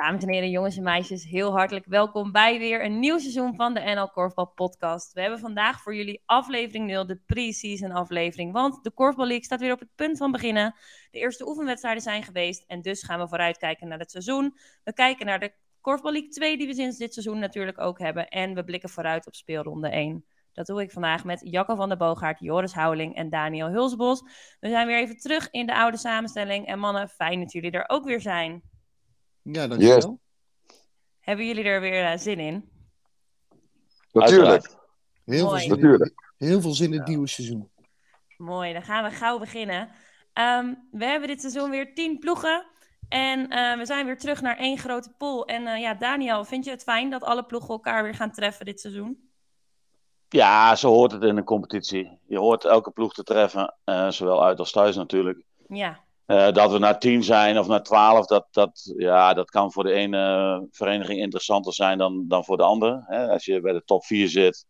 Dames en heren, jongens en meisjes, heel hartelijk welkom bij weer een nieuw seizoen van de NL Korfbal Podcast. We hebben vandaag voor jullie aflevering 0, de pre-season aflevering. Want de Korfbal League staat weer op het punt van beginnen. De eerste oefenwedstrijden zijn geweest en dus gaan we vooruitkijken naar het seizoen. We kijken naar de Korfbal League 2 die we sinds dit seizoen natuurlijk ook hebben. En we blikken vooruit op speelronde 1. Dat doe ik vandaag met Jacco van der Boogaard, Joris Houweling en Daniel Hulsbos. We zijn weer even terug in de oude samenstelling. En mannen, fijn dat jullie er ook weer zijn. Ja, dankjewel. Hebben jullie er weer uh, zin in? Natuurlijk. Heel veel, zin in, Natuurlijk. heel veel zin in het nieuwe seizoen. Mooi, dan gaan we gauw beginnen. Ehm, we hebben dit seizoen weer tien ploegen. En eh, we zijn weer terug naar één grote pool. En eh, ja, Daniel, vind je het fijn dat alle ploegen elkaar weer gaan treffen dit seizoen? Ja, zo hoort het in een competitie. Je hoort elke ploeg te treffen, eh, zowel uit als thuis natuurlijk. Ja, Eh, dat we naar 10 zijn of naar 12, dat, dat, ja, dat kan voor de ene vereniging interessanter zijn dan, dan voor de andere. Hè? Als je bij de top 4 zit,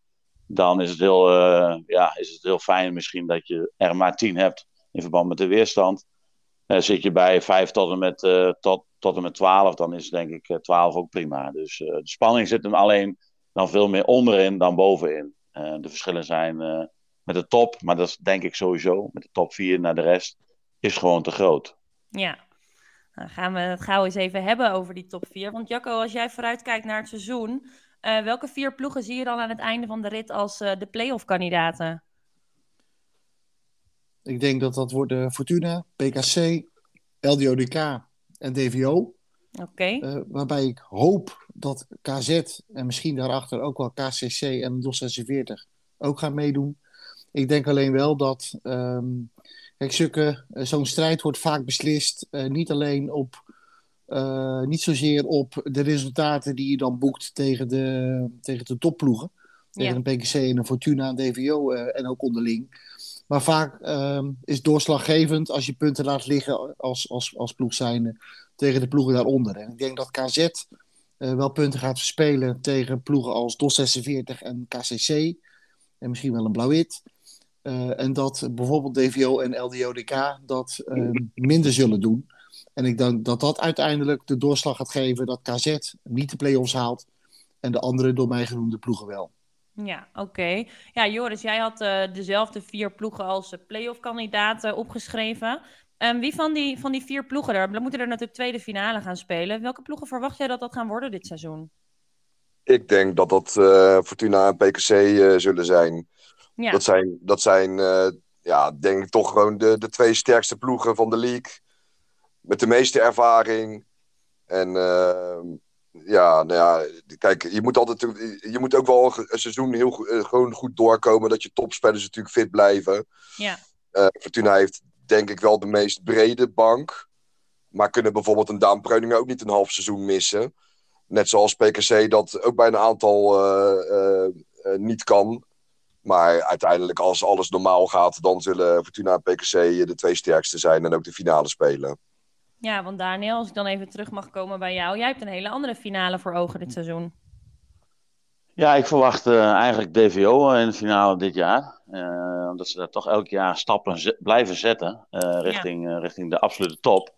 dan is het, heel, eh, ja, is het heel fijn misschien dat je er maar 10 hebt in verband met de weerstand. Eh, zit je bij 5 tot en met, tot, tot en met 12, dan is denk ik 12 ook prima. Dus de spanning zit hem alleen dan veel meer onderin dan bovenin. De verschillen zijn met de top, maar dat is denk ik sowieso, met de top 4 naar de rest, is gewoon te groot. ja. Dan gaan we het gauw eens even hebben over die top 4. Want Jacco, als jij vooruitkijkt naar het seizoen, eh, welke vier ploegen zie je dan aan het einde van de rit als eh, de playoff kandidaten? Ik denk dat dat worden Fortuna, PKC, LDODK en DVO. Oké, eh, waarbij ik hoop dat KZ en misschien daarachter ook wel KCC en DOS 46 ook gaan meedoen. Ik denk alleen wel dat ehm, kijk, eh, zo'n strijd wordt vaak beslist eh, niet alleen op, eh, niet zozeer op de resultaten die je dan boekt tegen de, tegen de topploegen. Tegen Ja. een PKC en een Fortuna en DVO en ook onderling. Maar vaak ehm, is doorslaggevend als je punten laat liggen als, als, als ploeg zijnde tegen de ploegen daaronder. En ik denk dat KZ wel punten gaat verspelen tegen ploegen als DOS 46 en KCC. En misschien wel een Blauw-Wit. Eh, en dat bijvoorbeeld DVO en LDODK dat eh, minder zullen doen. En ik denk dat dat uiteindelijk de doorslag gaat geven dat KZ niet de play-offs haalt. En de andere door mij genoemde ploegen wel. ja, oké. Ja, Joris, jij had eh, dezelfde vier ploegen als playoff kandidaten opgeschreven. Ehm, wie van die, van die vier ploegen, dan moeten er natuurlijk tweede finale gaan spelen. Welke ploegen verwacht jij dat dat gaan worden dit seizoen? Ik denk dat dat eh, Fortuna en PKC eh, zullen zijn. Ja, Dat zijn, dat zijn eh, ja, denk ik toch gewoon de, de twee sterkste ploegen van de league. Met de meeste ervaring. En eh, ja, nou ja, kijk, je moet, altijd, je moet ook wel een seizoen heel goed, eh, gewoon goed doorkomen. Dat je topspelers natuurlijk fit blijven. ja, Eh, Fortuna heeft denk ik wel de meest brede bank. Maar kunnen bijvoorbeeld een Daan Breuningen ook niet een half seizoen missen. Net zoals PKC dat ook bij een aantal niet kan. Maar uiteindelijk als alles normaal gaat, dan zullen Fortuna en PKC de twee sterkste zijn en ook de finale spelen. ja, want Daniel, als ik dan even terug mag komen bij jou. Jij hebt een hele andere finale voor ogen dit seizoen. Ja, ik verwacht eh, eigenlijk DVO in de finale dit jaar. Eh, omdat ze daar toch elk jaar stappen ze- blijven zetten eh, richting, eh, richting de absolute top.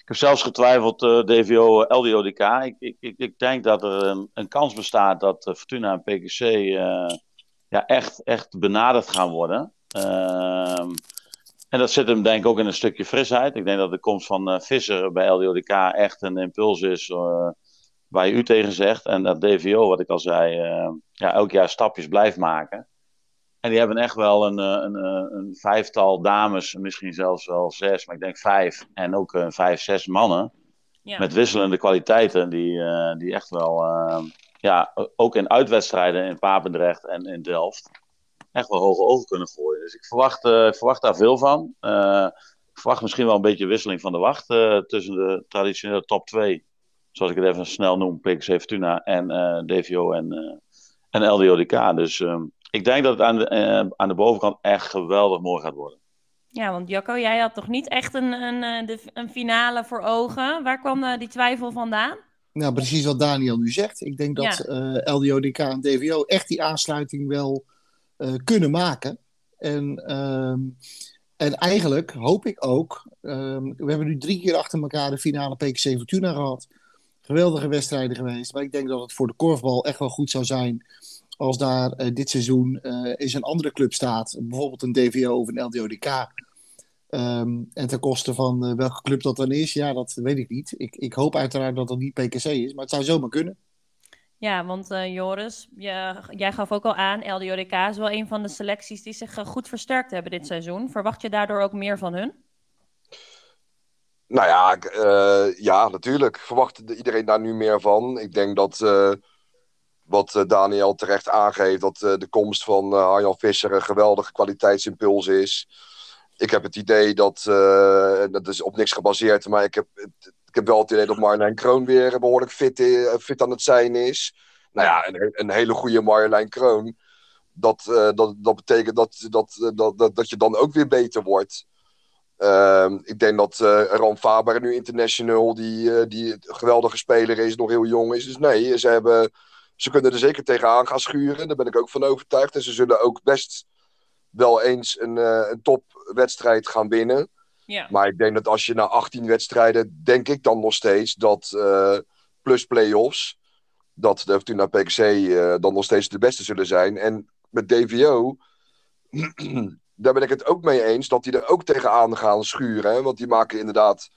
Ik heb zelfs getwijfeld, eh, DVO, LDODK. Ik, ik, ik, ik denk dat er een, een kans bestaat dat eh, Fortuna en PKC eh, ja, echt, echt benaderd gaan worden. Ehm, en dat zit hem denk ik ook in een stukje frisheid. Ik denk dat de komst van eh, Visser bij LDODK echt een impuls is eh, waar je u tegen zegt. En dat DVO, wat ik al zei, eh, ja, elk jaar stapjes blijft maken. En die hebben echt wel een, een, een vijftal dames, misschien zelfs wel zes, maar ik denk vijf. En ook eh, vijf, zes mannen Ja, met wisselende kwaliteiten, die, die echt wel, ja, ook in uitwedstrijden in Papendrecht en in Delft, echt wel hoge ogen kunnen gooien. Dus ik verwacht, eh, verwacht daar veel van. Eh, ik verwacht misschien wel een beetje wisseling van de wacht eh, tussen de traditionele top 2, zoals ik het even snel noem, PKC Fortuna en DVO en, en LDODK. Dus ehm, ik denk dat het aan de, aan de bovenkant echt geweldig mooi gaat worden. ja want Jacco, jij had toch niet echt een, een, een finale voor ogen? Waar kwam die twijfel vandaan? Nou, precies wat Daniel nu zegt. Ik denk dat eh, LDODK en DVO echt die aansluiting wel eh, kunnen maken. En, ehm, en eigenlijk hoop ik ook. ehm, we hebben nu drie keer achter elkaar de finale PKC Fortuna gehad. geweldige wedstrijden geweest. Maar ik denk dat het voor de korfbal echt wel goed zou zijn als daar uh, dit seizoen eens een andere club staat. Bijvoorbeeld een DVO of een LDODK. Um, en ten koste van uh, welke club dat dan is, ja, dat weet ik niet. Ik, ik hoop uiteraard dat dat niet PKC is, maar het zou zomaar kunnen. Ja, want uh, Joris, je, jij gaf ook al aan, LDODK is wel een van de selecties die zich uh, goed versterkt hebben dit seizoen. Verwacht je daardoor ook meer van hun? Nou ja, uh, ja, natuurlijk. Verwacht iedereen daar nu meer van. Ik denk dat wat Daniel terecht aangeeft, dat de komst van Arjan Visser een geweldige kwaliteitsimpuls is. Ik heb het idee dat, dat is op niks gebaseerd, maar ik heb ik heb wel het idee dat Marjolein Kroon weer behoorlijk fit, eh, fit aan het zijn is. Nou ja, een, een hele goede Marjolein Kroon. Dat, uh, dat, dat betekent dat, dat, dat, dat, dat je dan ook weer beter wordt. Uh, ik denk dat uh, Ron Faber nu international, die, die een geweldige speler is, nog heel jong is. Dus nee, ze, hebben, ze kunnen er zeker tegenaan gaan schuren. Daar ben ik ook van overtuigd. En ze zullen ook best wel eens een, een topwedstrijd gaan winnen. Ja. Maar ik denk dat als je na 18 wedstrijden, denk ik dan nog steeds dat uh, plus play-offs, dat de Fortuna PXC uh, dan nog steeds de beste zullen zijn. En met DVO, daar ben ik het ook mee eens dat die er ook tegenaan gaan schuren. Hè? Want die maken inderdaad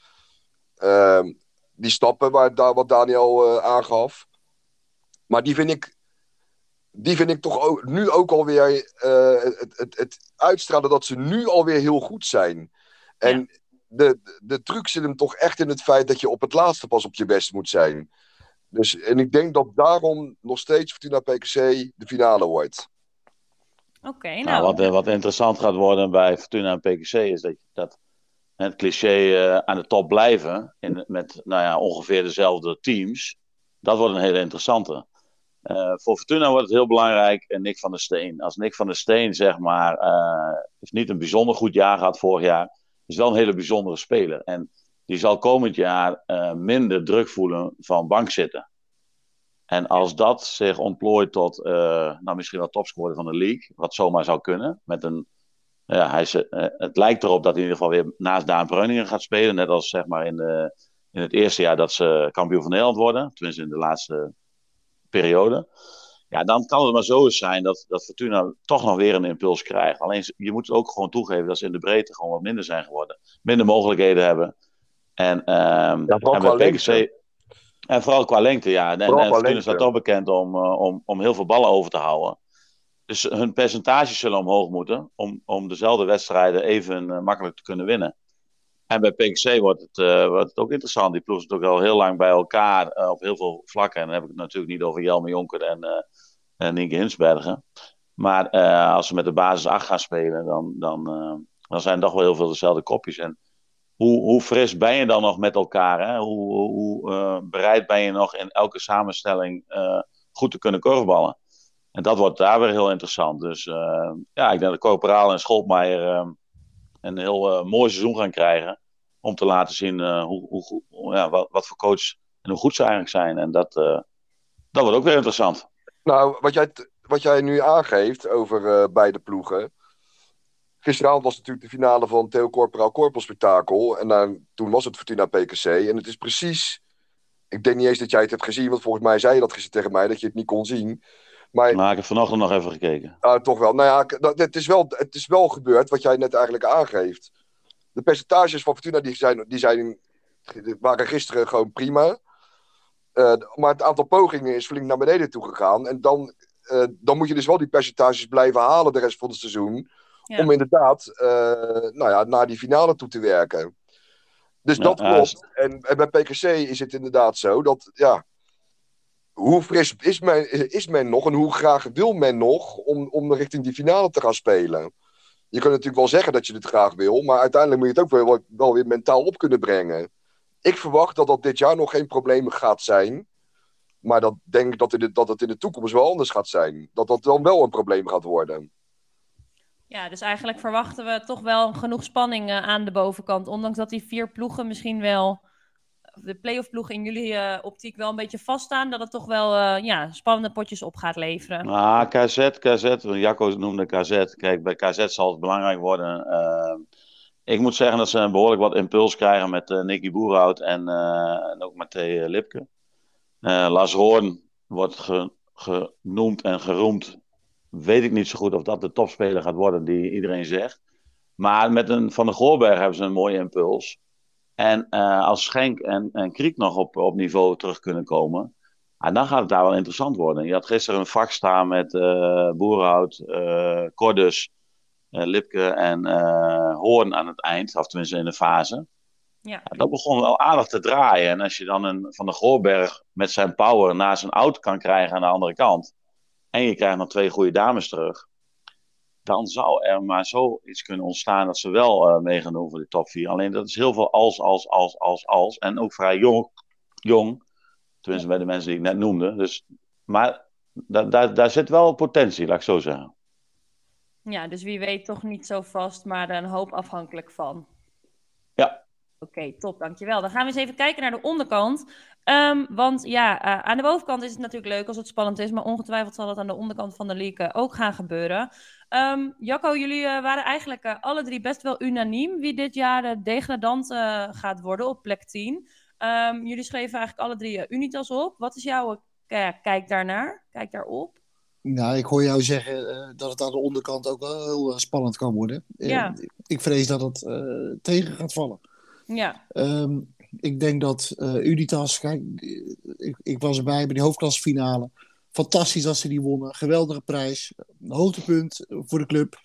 uh, die stappen waar, daar, wat Daniel aangaf. Maar die vind ik, die vind ik toch ook, nu ook alweer uh, het, het, het uitstralen dat ze nu alweer heel goed zijn. En ja. de, de truc zit hem toch echt in het feit dat je op het laatste pas op je best moet zijn. Dus, en ik denk dat daarom nog steeds Fortuna PKC de finale wordt. Oké, okay, nou. nou. wat, wat interessant gaat worden bij Fortuna en PKC is dat, dat het cliché uh, aan de top blijven in, met nou ja, ongeveer dezelfde teams. Dat wordt een hele interessante. Uh, voor Fortuna wordt het heel belangrijk en Nick van der Steen. Als Nick van der Steen, zeg maar, uh, heeft niet een bijzonder goed jaar gehad vorig jaar is wel een hele bijzondere speler. En die zal komend jaar uh, minder druk voelen van bankzitten. En als dat zich ontplooit tot nou, misschien wel topscorer van de league, wat zomaar zou kunnen, met een, ja, hij is, uh, het lijkt erop dat hij in ieder geval weer naast Daan Breuningen gaat spelen, net als zeg maar in, de, in het eerste jaar dat ze kampioen van Nederland worden, tenminste in de laatste periode. Ja, dan kan het maar zo eens zijn dat, dat Fortuna toch nog weer een impuls krijgt. Alleen je moet ook gewoon toegeven dat ze in de breedte gewoon wat minder zijn geworden. Minder mogelijkheden hebben. En, um, ja, en bij PKC. En vooral qua lengte, ja. En, en Fortuna staat toch bekend om, uh, om, om heel veel ballen over te houden. Dus hun percentages zullen omhoog moeten. Om, om dezelfde wedstrijden even uh, makkelijk te kunnen winnen. En bij het, uh, wordt het ook interessant. Die ploeg zit ook al heel lang bij elkaar uh, op heel veel vlakken. En dan heb ik het natuurlijk niet over Jelme Jonker en, uh, en Nienke Hinsbergen. Maar als ze met de basis 8 gaan spelen, dan, dan, dan zijn er toch wel heel veel dezelfde kopjes. En hoe, hoe fris ben je dan nog met elkaar? Hè? Hoe, hoe bereid ben je nog in elke samenstelling goed te kunnen korfballen? En dat wordt daar weer heel interessant. Dus ja, ik denk dat Corporaal en Scholtmeijer een heel mooi seizoen gaan krijgen. Om te laten zien uh, hoe, hoe, hoe, ja, wat, wat, voor coach en hoe goed ze eigenlijk zijn. En dat, uh, dat wordt ook weer interessant. Nou, wat jij, wat jij nu aangeeft over beide ploegen. Gisteravond was natuurlijk de finale van Theo Corporaal Korpelspektakel. En dan, toen was het Fortuna PKC. En het is precies... Ik denk niet eens dat jij het hebt gezien. Want volgens mij zei je dat gisteren tegen mij. Dat je het niet kon zien. Maar, maar ik heb vanochtend nog even gekeken. Uh, toch wel. Nou ja, het is wel, het is wel gebeurd wat jij net eigenlijk aangeeft. De percentages van Fortuna die zijn, die zijn, die waren gisteren gewoon prima. Uh, maar het aantal pogingen is flink naar beneden toe gegaan. En dan, uh, dan moet je dus wel die percentages blijven halen de rest van het seizoen. Ja. Om inderdaad nou ja, naar die finale toe te werken. Dus ja, dat klopt. En, en bij PKC is het inderdaad zo dat ja, hoe fris is men, is men nog en hoe graag wil men nog om, om richting die finale te gaan spelen? Je kunt natuurlijk wel zeggen dat je het graag wil, maar uiteindelijk moet je het ook wel, wel weer mentaal op kunnen brengen. Ik verwacht dat dat dit jaar nog geen probleem gaat zijn. Maar dat denk ik dat, dat het in de toekomst wel anders gaat zijn. Dat dat dan wel een probleem gaat worden. Ja, dus eigenlijk verwachten we toch wel genoeg spanning uh, aan de bovenkant. Ondanks dat die vier ploegen misschien wel de playoff ploeg in jullie uh, optiek wel een beetje vaststaan, dat het toch wel uh, ja, spannende potjes op gaat leveren? Ah, KZ, KZ, Jacco noemde KZ. Kijk, bij KZ zal het belangrijk worden. Uh, ik moet zeggen dat ze behoorlijk wat impuls krijgen met Nicky Boerhout en, ook Matthé Lipke. Lars Hoorn wordt genoemd en geroemd. Weet ik niet zo goed of dat de topspeler gaat worden die iedereen zegt. Maar met een Van de Goorberg hebben ze een mooie impuls. En uh, als Schenk en, en Kriek nog op, op niveau terug kunnen komen, en dan gaat het daar wel interessant worden. Je had gisteren een vak staan met uh, Boerhout, uh, Cordus, Lipke en Hoorn aan het eind, of tenminste in de fase. Ja. Dat begon wel aardig te draaien. En als je dan een Van de Goorberg met zijn power naar zijn auto kan krijgen aan de andere kant. En je krijgt nog twee goede dames terug dan zou er maar zoiets kunnen ontstaan dat ze wel uh, mee gaan doen voor de top 4. Alleen dat is heel veel als, als, als, als, als. En ook vrij jong. jong tenminste bij de mensen die ik net noemde. Dus, maar daar, daar, daar zit wel potentie, laat ik zo zeggen. Ja, dus wie weet toch niet zo vast, maar een hoop afhankelijk van. Oké, top, dankjewel. Dan gaan we eens even kijken naar de onderkant. Um, want ja, uh, aan de bovenkant is het natuurlijk leuk als het spannend is, maar ongetwijfeld zal het aan de onderkant van de league ook gaan gebeuren. Um, Jacco, jullie uh, waren eigenlijk alle drie best wel unaniem wie dit jaar de degradant gaat worden op plek 10. Um, ehm, jullie schreven eigenlijk alle drie Unitas op. Wat is jouw kijk daarnaar? Kijk daarop. Nou, ik hoor jou zeggen dat het aan de onderkant ook wel heel spannend kan worden. Ja. ik vrees dat het tegen gaat vallen. Ja. Um, ik denk dat uh, Unitas, kijk, ik, ik, was erbij bij die hoofdklasfinale. Fantastisch dat ze die wonnen. Geweldige prijs. Hoogtepunt voor de club.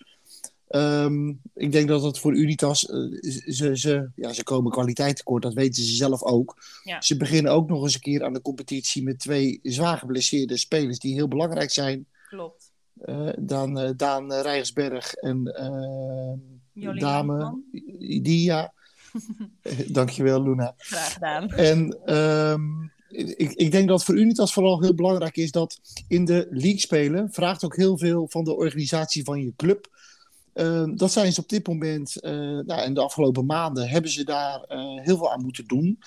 Um, ik denk dat het voor Unitas, uh, ze, ze, ja, ze komen kwaliteit tekort, dat weten ze zelf ook. Ja. Ze beginnen ook nog eens een keer aan de competitie met twee zwaar geblesseerde spelers die heel belangrijk zijn. Klopt. Uh, Daan, uh, Daan Rijgersberg en Dame Idia. Dankjewel, Luna. Graag gedaan. En um, ik, ik, denk dat voor Unitas vooral heel belangrijk is dat in de league spelen vraagt ook heel veel van de organisatie van je club. Uh, dat zijn ze op dit moment, uh, nou, in de afgelopen maanden hebben ze daar uh, heel veel aan moeten doen.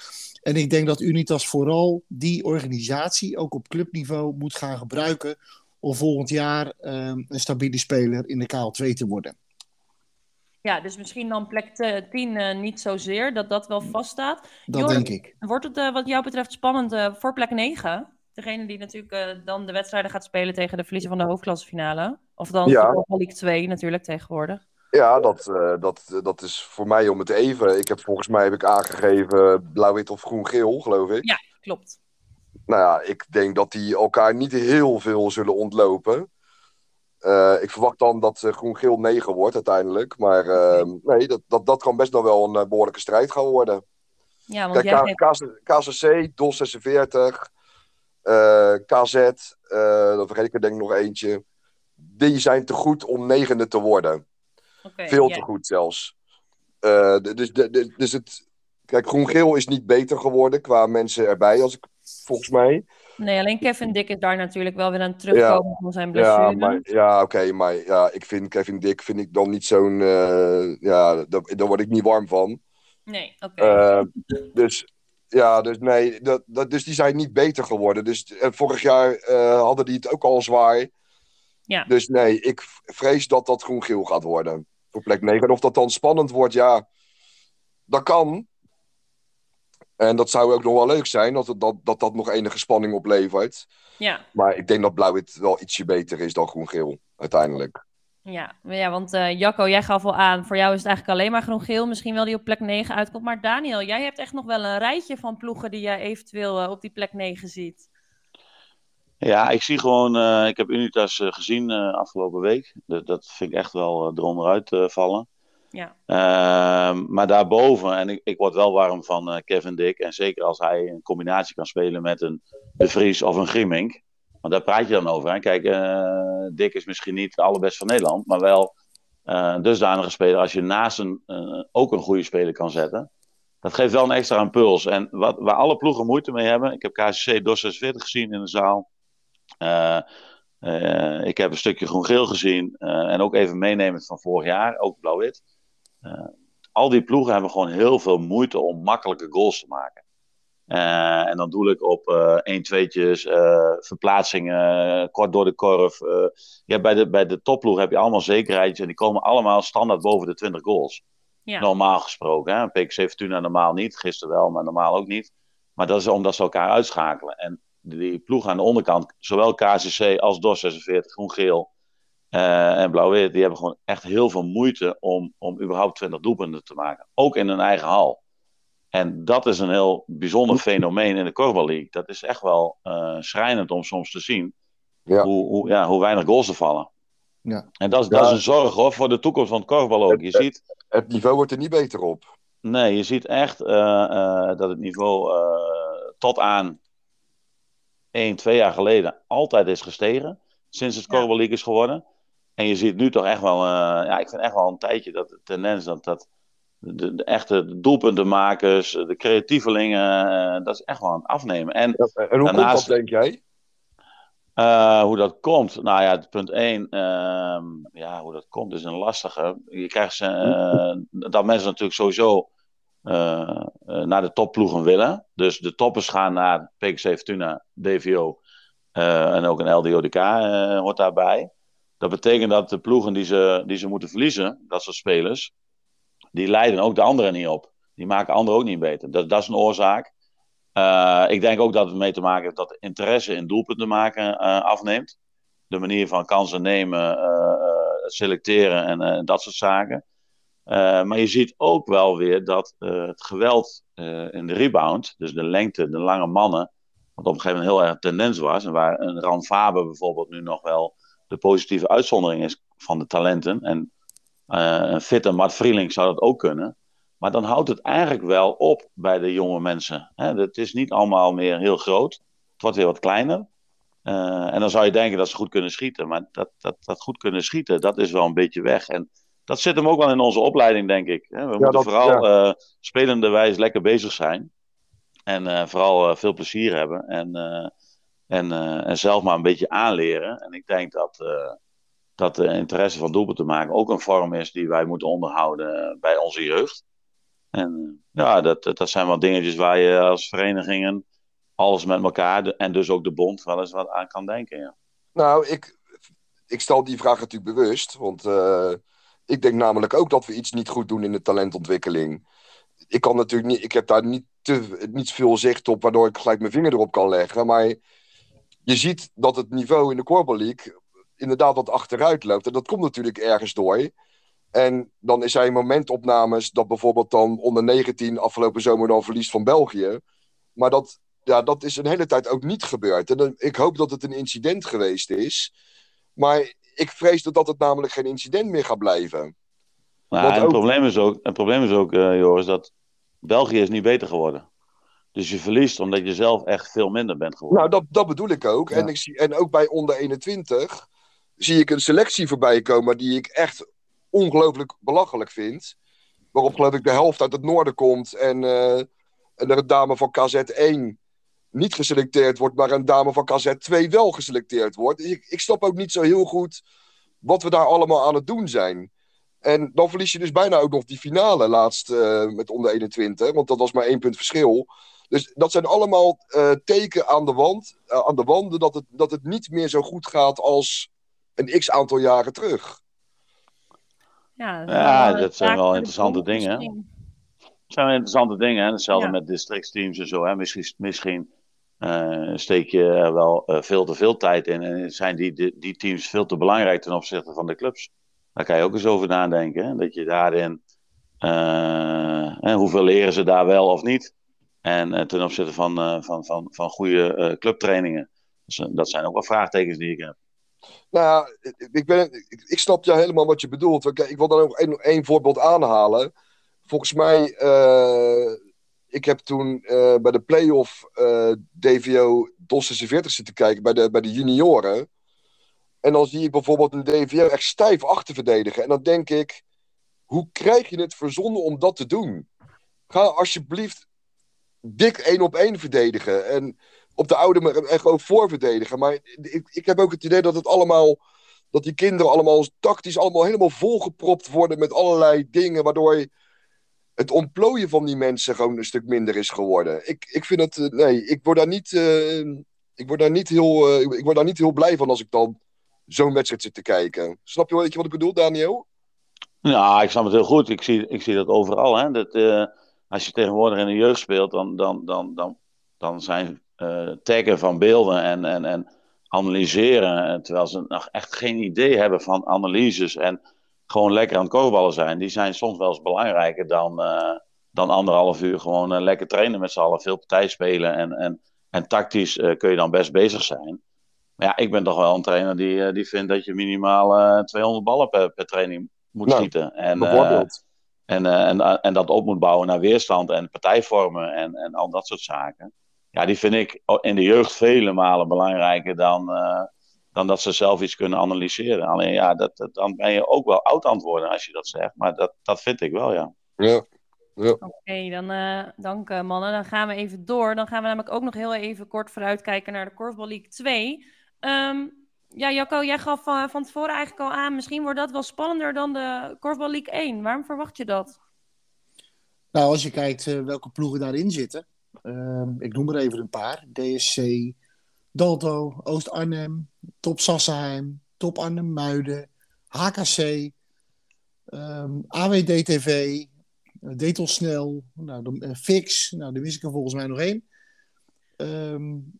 En ik denk dat Unitas vooral die organisatie ook op clubniveau moet gaan gebruiken om volgend jaar ehm, een stabiele speler in de KL2 te worden. Ja, dus misschien dan plek 10 uh, niet zozeer, dat dat wel vaststaat. Dat denk ik. Wordt het uh, wat jou betreft spannend uh, voor plek 9? Degene die natuurlijk dan de wedstrijden gaat spelen tegen de verliezer van de hoofdklassefinale. Of dan ja. League 2 natuurlijk tegenwoordig. Ja, dat, dat, dat is voor mij om het even. Ik heb volgens mij heb ik aangegeven blauw-wit of groen-geel, geloof ik. Ja, klopt. Nou ja, ik denk dat die elkaar niet heel veel zullen ontlopen. Uh, ik verwacht dan dat uh, groen-geel 9 wordt uiteindelijk. Maar uh, nee, dat, dat, dat kan best nog wel een behoorlijke strijd gaan worden. Ja, want Kijk, jij KCC, DOS 46, KZ, dan vergeet ik er denk ik nog eentje. Die zijn te goed om negende te worden. Okay, Veel te goed zelfs. dus, dus, dus het, kijk, groen-geel is niet beter geworden qua mensen erbij, als ik, volgens mij. Nee, alleen Kevin Dick is daar natuurlijk wel weer aan terugkomen ja, van zijn blessure. Ja, maar, ja oké, maar ja, ik vind Kevin Dick vind ik dan niet zo'n... Uh, ja, daar, daar word ik niet warm van. Nee, oké. Okay. Uh, dus ja, dus nee, dat, dat, dus die zijn niet beter geworden. Dus uh, vorig jaar hadden die het ook al zwaar. Ja. Dus nee, ik vrees dat dat groen-geel gaat worden. Voor plek 9. En of dat dan spannend wordt, ja, dat kan. En dat zou ook nog wel leuk zijn, dat dat, dat, dat nog enige spanning oplevert. Ja. Maar ik denk dat blauw-wit wel ietsje beter is dan groen-geel, uiteindelijk. Ja, ja want uh, Jacco, jij gaf al aan, voor jou is het eigenlijk alleen maar groen-geel. Misschien wel die op plek 9 uitkomt. Maar Daniel, jij hebt echt nog wel een rijtje van ploegen die jij eventueel uh, op die plek 9 ziet. Ja, ik zie gewoon, uh, ik heb Unitas gezien afgelopen week. Dat, dat vind ik echt wel eronder uit vallen. Ja. Uh, maar daarboven, en ik, ik word wel warm van uh, Kevin Dick. En zeker als hij een combinatie kan spelen met een De Vries of een Grimmink. Want daar praat je dan over. Hè? Kijk, uh, Dick is misschien niet de allerbest van Nederland. Maar wel uh, een dusdanige speler. Als je naast een, ook een goede speler kan zetten. Dat geeft wel een extra impuls. En wat, waar alle ploegen moeite mee hebben. Ik heb KCC DOS 46 gezien in de zaal. ik heb een stukje groen-geel gezien. en ook even meenemen van vorig jaar. Ook blauw-wit. Uh, al die ploegen hebben gewoon heel veel moeite om makkelijke goals te maken. Uh, en dan doe ik op uh, 1 2'tjes, verplaatsingen, kort door de korf. hebt bij, de, bij de topploeg heb je allemaal zekerheidjes en die komen allemaal standaard boven de 20 goals. Ja. Normaal gesproken. Hè? PXC Fortuna normaal niet, gisteren wel, maar normaal ook niet. Maar dat is omdat ze elkaar uitschakelen. En die ploeg aan de onderkant, zowel KCC als DOS 46, groen-geel uh, en blauw-wit, die hebben gewoon echt heel veel moeite om, om überhaupt 20 doelpunten te maken. Ook in hun eigen hal. En dat is een heel bijzonder fenomeen in de Korfbal League. Dat is echt wel uh, schrijnend om soms te zien ja. Hoe, hoe, ja, hoe weinig goals er vallen. Ja. En dat, is, dat is een zorg hoor, voor de toekomst van het korfbal ook. Je het, ziet, het niveau wordt er niet beter op. Nee, je ziet echt uh, dat het niveau tot aan 1, 2 jaar geleden altijd is gestegen. Sinds het Korfbal League is geworden. En je ziet nu toch echt wel, ja, ik vind echt wel een tijdje dat de tendens dat, dat de, de echte doelpuntenmakers, de creatievelingen, uh, dat is echt wel aan het afnemen. En, en hoe daarnaast, komt dat, denk jij? Uh, hoe dat komt? Nou ja, punt 1, uh, ja, hoe dat komt is een lastige. Je krijgt uh, dat mensen natuurlijk sowieso naar de topploegen willen. Dus de toppers gaan naar PKC Fortuna, DVO en ook een LDODK hoort daarbij. Dat betekent dat de ploegen die ze, die ze moeten verliezen, dat soort spelers, die leiden ook de anderen niet op. Die maken anderen ook niet beter. Dat, dat is een oorzaak. Uh, ik denk ook dat het mee te maken heeft dat interesse in doelpunten maken uh, afneemt. De manier van kansen nemen, uh, selecteren en dat soort zaken. maar je ziet ook wel weer dat het geweld in de rebound, dus de lengte, de lange mannen, wat op een gegeven moment heel erg tendens was. En waar een Ran Faber bijvoorbeeld nu nog wel de positieve uitzondering is van de talenten. En een fitte Mart Vrieling zou dat ook kunnen. Maar dan houdt het eigenlijk wel op bij de jonge mensen. Hè? Het is niet allemaal meer heel groot. Het wordt weer wat kleiner. Uh, en dan zou je denken dat ze goed kunnen schieten. Maar dat, dat, dat goed kunnen schieten, dat is wel een beetje weg. En dat zit hem ook wel in onze opleiding, denk ik. We moeten vooral ja. uh, spelende wijs lekker bezig zijn. En uh, vooral veel plezier hebben. En, en, en zelf maar een beetje aanleren. En ik denk dat, dat de interesse van doelpunten maken ook een vorm is die wij moeten onderhouden bij onze jeugd. En ja, dat, dat zijn wel dingetjes waar je als verenigingen alles met elkaar en dus ook de bond wel eens wat aan kan denken. Ja. Nou, ik, ik stel die vraag natuurlijk bewust, want ik denk namelijk ook dat we iets niet goed doen in de talentontwikkeling. Ik kan natuurlijk niet, ik heb daar niet, te, niet veel zicht op, waardoor ik gelijk mijn vinger erop kan leggen. Maar je ziet dat het niveau in de Corbel League inderdaad wat achteruit loopt. En dat komt natuurlijk ergens door. En dan is hij momentopnames dat bijvoorbeeld dan onder 19 afgelopen zomer dan verliest van België. Maar dat, ja, dat is een hele tijd ook niet gebeurd. En dan, ik hoop dat het een incident geweest is. Maar ik vrees dat het namelijk geen incident meer gaat blijven. Nou, het, probleem is ook, het probleem is ook, uh, Joris, dat België is niet beter geworden. Dus je verliest omdat je zelf echt veel minder bent geworden. Nou, dat, dat bedoel ik ook. En, ik zie, en ook bij onder 21 zie ik een selectie voorbij komen die ik echt ongelooflijk belachelijk vind. Waarop geloof ik de helft uit het noorden komt en, uh, en er een dame van KZ1 niet geselecteerd wordt, maar een dame van KZ2 wel geselecteerd wordt. Ik, ik snap ook niet zo heel goed wat we daar allemaal aan het doen zijn. En dan verlies je dus bijna ook nog die finale laatst uh, met onder 21, want dat was maar één punt verschil. Dus dat zijn allemaal uh, teken aan de, wand, uh, aan de wanden dat het, dat het niet meer zo goed gaat als een x aantal jaren terug. Ja, dat, ja, dat zijn wel interessante dingen. Dat zijn wel interessante dingen. Hè? Hetzelfde ja. met districtsteams en zo. Hè? Misschien, misschien uh, steek je er wel uh, veel te veel tijd in. En zijn die, die, die, teams veel te belangrijk ten opzichte van de clubs. Daar kan je ook eens over nadenken. Hè? Dat je daarin. Uh, hoeveel leren ze daar wel of niet? En ten opzichte van, van, van, van goede clubtrainingen. Dus, dat zijn ook wel vraagtekens die ik heb. Nou ik, ben, ik, ik snap ja helemaal wat je bedoelt. Ik wil dan ook één voorbeeld aanhalen. Volgens mij, ik heb toen bij de play-off uh, DVO DOS 46 zitten kijken bij de, bij de junioren. En dan zie ik bijvoorbeeld een DVO echt stijf achter verdedigen. En dan denk ik, hoe krijg je het verzonnen om dat te doen? Ga alsjeblieft dik één op één verdedigen. En op de oude en gewoon voorverdedigen. Maar ik, ik heb ook het idee dat het allemaal. Dat die kinderen allemaal tactisch allemaal helemaal volgepropt worden met allerlei dingen. Waardoor het ontplooien van die mensen gewoon een stuk minder is geworden. Ik, ik vind het. Eh, nee, ik word daar niet. Uh, ik word daar niet heel. Uh, ik word daar niet heel blij van als ik dan zo'n wedstrijd zit te kijken. Snap je wat ik bedoel, Daniel? Ja, ik snap het heel goed. Ik zie, ik zie dat overal. Hè? Dat, als je tegenwoordig in de jeugd speelt, dan, dan, dan, dan, dan zijn uh, taggen van beelden en, en, en analyseren. Terwijl ze nog echt geen idee hebben van analyses en gewoon lekker aan het zijn. Die zijn soms wel eens belangrijker dan, uh, dan anderhalf uur gewoon uh, lekker trainen met z'n allen. Veel partij spelen en, en, en tactisch kun je dan best bezig zijn. Maar ja, ik ben toch wel een trainer die, die vindt dat je minimaal 200 ballen per, per training moet nou, schieten. En, bijvoorbeeld. En, uh, en, en dat op moet bouwen naar weerstand en partijvormen en, en al dat soort zaken. Ja, die vind ik in de jeugd vele malen belangrijker dan, uh, dan dat ze zelf iets kunnen analyseren. Alleen ja, dat, dat, dan ben je ook wel oud antwoorden als je dat zegt. Maar dat, dat vind ik wel, ja. Ja. ja. Oké, okay, dan uh, dank mannen. Dan gaan we even door. Dan gaan we namelijk ook nog heel even kort vooruitkijken naar de Korfbal League 2. Um, ja, Jacco, jij gaf van, van tevoren eigenlijk al aan, misschien wordt dat wel spannender dan de Korfbal League 1. Waarom verwacht je dat? Nou, als je kijkt uh, welke ploegen daarin zitten. Uh, ik noem er even een paar. DSC, Dalto, Oost-Arnhem, Top Sassenheim, Top Arnhem-Muiden, HKC, um, ehm, AWDTV, uh, Detelsnel, nou, de, uh, Fix. Nou, daar wist ik er volgens mij nog één. Um,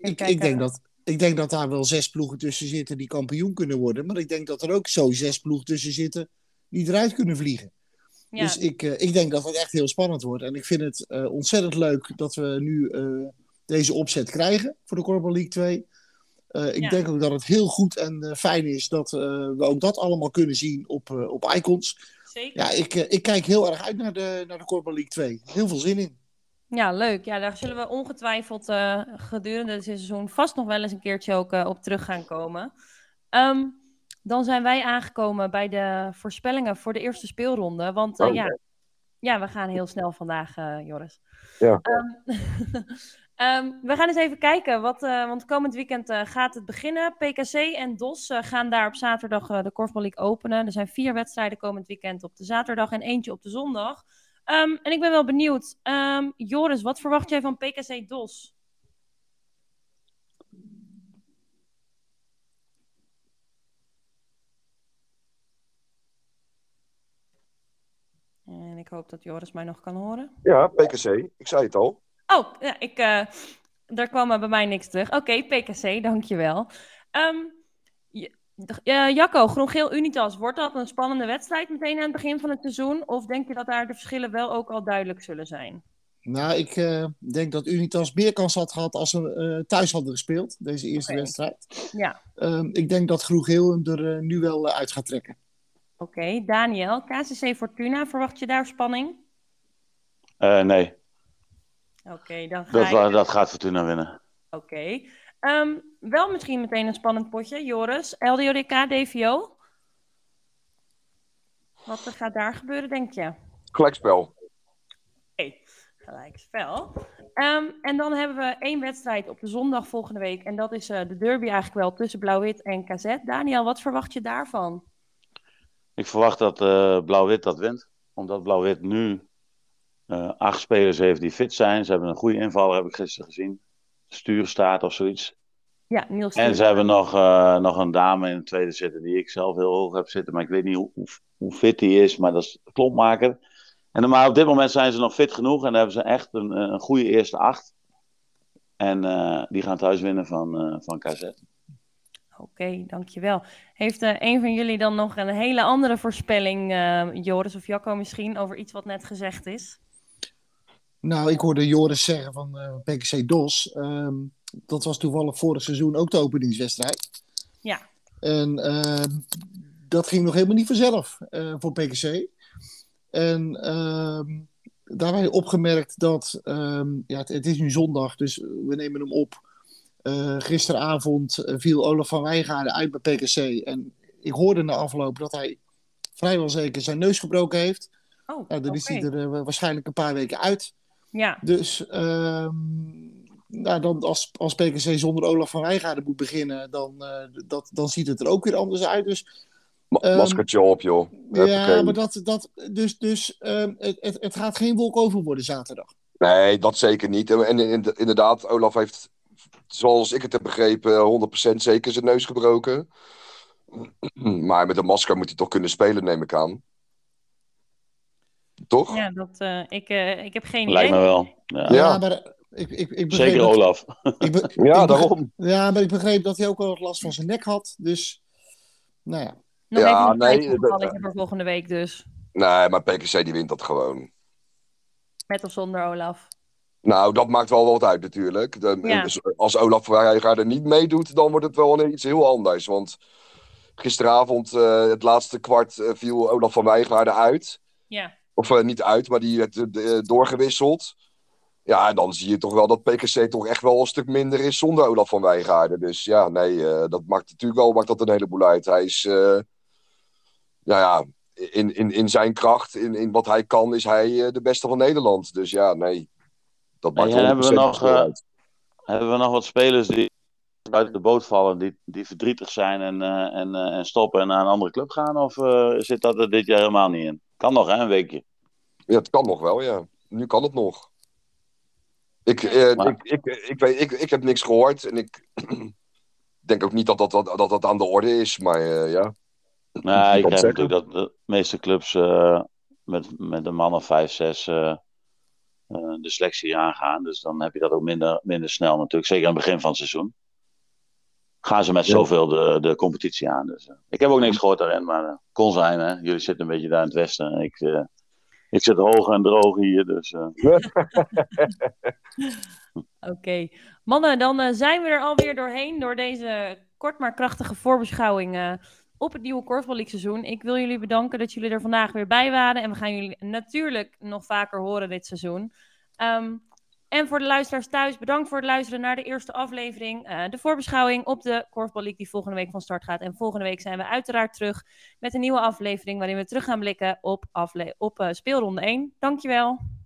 ik, ik, denk dat ik denk dat daar wel zes ploegen tussen zitten die kampioen kunnen worden. Maar ik denk dat er ook zo zes ploegen tussen zitten die eruit kunnen vliegen. Ja. Dus ik, uh, ik denk dat het echt heel spannend wordt. En ik vind het uh, ontzettend leuk dat we nu uh, deze opzet krijgen voor de Corporal League 2. ik ja. denk ook dat het heel goed en fijn is dat we ook dat allemaal kunnen zien op, op Icons. Zeker. Ja, ik, ik kijk heel erg uit naar de, naar de League 2. Heel veel zin in. Ja, leuk. Ja, daar zullen we ongetwijfeld uh, gedurende het seizoen vast nog wel eens een keertje ook uh, op terug gaan komen. Um, dan zijn wij aangekomen bij de voorspellingen voor de eerste speelronde. Want uh, oh, ja, ja, we gaan heel snel vandaag, Joris. Ja. Um, um, we gaan eens even kijken, wat, want komend weekend gaat het beginnen. PKC en DOS gaan daar op zaterdag de Korfbal League openen. Er zijn vier wedstrijden komend weekend op de zaterdag en eentje op de zondag. Um, en ik ben wel benieuwd. Um, Joris, wat verwacht jij van PKC DOS? En ik hoop dat Joris mij nog kan horen. Ja, PKC. Ik zei het al. Oh, ja, ik, uh, daar kwam bij mij niks terug. Oké, okay, PKC, dankjewel. Um, uh, Jacco, Groen-Geel Unitas, wordt dat een spannende wedstrijd meteen aan het begin van het seizoen? Of denk je dat daar de verschillen wel ook al duidelijk zullen zijn? Nou, ik uh, denk dat Unitas meer kans had gehad als ze uh, thuis hadden gespeeld, deze eerste okay. wedstrijd. Ja. Uh, ik denk dat Groen-Geel hem er nu wel uit gaat trekken. Oké, okay. Daniel, KCC Fortuna, verwacht je daar spanning? nee. Oké, okay, dan ga dat, je... dat gaat Fortuna winnen. Oké. Um, wel misschien meteen een spannend potje. Joris, LDODK, DVO. Wat gaat daar gebeuren, denk je? Gelijkspel. Oké, okay. gelijkspel. Um, en dan hebben we één wedstrijd op de zondag volgende week. En dat is uh, de derby eigenlijk wel tussen Blauw-Wit en KZ. Daniel, wat verwacht je daarvan? Ik verwacht dat uh, Blauw-Wit dat wint. Omdat Blauw-Wit nu uh, acht spelers heeft die fit zijn. Ze hebben een goede inval, heb ik gisteren gezien stuurstaat of zoiets. Ja, Niels. En ze hebben nog, uh, nog een dame in het tweede zitten die ik zelf heel hoog heb zitten. Maar ik weet niet hoe, hoe, hoe fit die is, maar dat is klompmaker. En maar op dit moment zijn ze nog fit genoeg en hebben ze echt een, een goede eerste acht. En uh, die gaan thuis winnen van, uh, van KZ. Oké, okay, dankjewel. Heeft een van jullie dan nog een hele andere voorspelling, Joris of Jacco misschien, over iets wat net gezegd is? Nou, ik hoorde Joris zeggen van uh, PKC DOS. Um, dat was toevallig vorig seizoen ook de openingswedstrijd. Ja. En uh, dat ging nog helemaal niet vanzelf uh, voor PKC. En ehm, daarbij opgemerkt dat, um, ja, het, het, is nu zondag, dus we nemen hem op. Uh, gisteravond viel Olaf van Wijngaarden uit bij PKC. En ik hoorde na afloop dat hij vrijwel zeker zijn neus gebroken heeft. Oh, nou, dan okay. is hij er waarschijnlijk een paar weken uit. Ja. Dus um, nou, dan als, als PKC zonder Olaf van Wijngaarden moet beginnen, dan, uh, dat, dan ziet het er ook weer anders uit. Dus, um, Maskertje op, joh. Ja, maar dat, dat, dus, dus um, het, het, het gaat geen wolk over worden zaterdag. Nee, dat zeker niet. En, en inderdaad, Olaf heeft, zoals ik het heb begrepen, 100% zeker zijn neus gebroken. Maar met een masker moet hij toch kunnen spelen, neem ik aan. Toch? Ja, dat, uh, ik, uh, ik heb geen Lijkt idee. me wel. Ja, ja maar, Ik, ik, ik begreep Zeker dat- Olaf. ik be- Ja, ik begreep- daarom. Ja, maar ik begreep dat hij ook wel wat last van zijn nek had. Dus, nou ja. Nog Ja, even een nee, tijdsintervalletje voor volgende week dus. Nee, maar PKC die wint dat gewoon. Met of zonder Olaf. Nou, dat maakt wel wat uit natuurlijk. De- Ja. dus Als Olaf Verheijer niet meedoet, dan wordt het wel iets heel anders. Want gisteravond, eh, het laatste kwart, eh, viel Olaf van Wijngaarden uit. Ja. Of eh, niet uit, maar die werd eh, eh, doorgewisseld. Ja, en dan zie je toch wel dat PKC toch echt wel een stuk minder is zonder Olaf van Wijngaarden. Dus ja, nee, dat maakt natuurlijk wel maakt dat een heleboel uit. Hij is, nou ja, in, in, in zijn kracht, in, in wat hij kan, is hij de beste van Nederland. Dus ja, nee, dat maakt wel hebben we 100% nog, verschil uit. Hebben we nog wat spelers die uit de boot vallen, die, die verdrietig zijn en, en, en stoppen en naar een andere club gaan? Of zit dat er dit jaar helemaal niet in? Kan nog, hè, een weekje. Ja, het kan nog wel, ja. Nu kan het nog. Ik, eh, Maar- ik, ik, ik, weet, ik, ik heb niks gehoord en ik denk ook niet dat dat, dat, dat, dat aan de orde is, maar eh, ja. Nou, krijgt zeggen. natuurlijk dat de meeste clubs eh, met, met een man of vijf, zes eh, de selectie aangaan. Dus dan heb je dat ook minder, minder snel natuurlijk. Zeker aan het begin van het seizoen. Gaan ze met Ja. zoveel de, de competitie aan. Dus, ik heb ook niks gehoord daarin, maar kon zijn. Hè? Jullie zitten een beetje daar in het westen. Ik, ik zit hoog en droog hier. Dus, eh, Oké. Mannen, dan eh, zijn we er alweer doorheen door deze kort maar krachtige voorbeschouwing eh, op het nieuwe Korfbal seizoen. Ik wil jullie bedanken dat jullie er vandaag weer bij waren. En we gaan jullie natuurlijk nog vaker horen dit seizoen. Ehm, en voor de luisteraars thuis, bedankt voor het luisteren naar de eerste aflevering. eh, de voorbeschouwing op de Korfbal League die volgende week van start gaat. En volgende week zijn we uiteraard terug met een nieuwe aflevering waarin we terug gaan blikken op, afle op eh, speelronde 1. Dankjewel.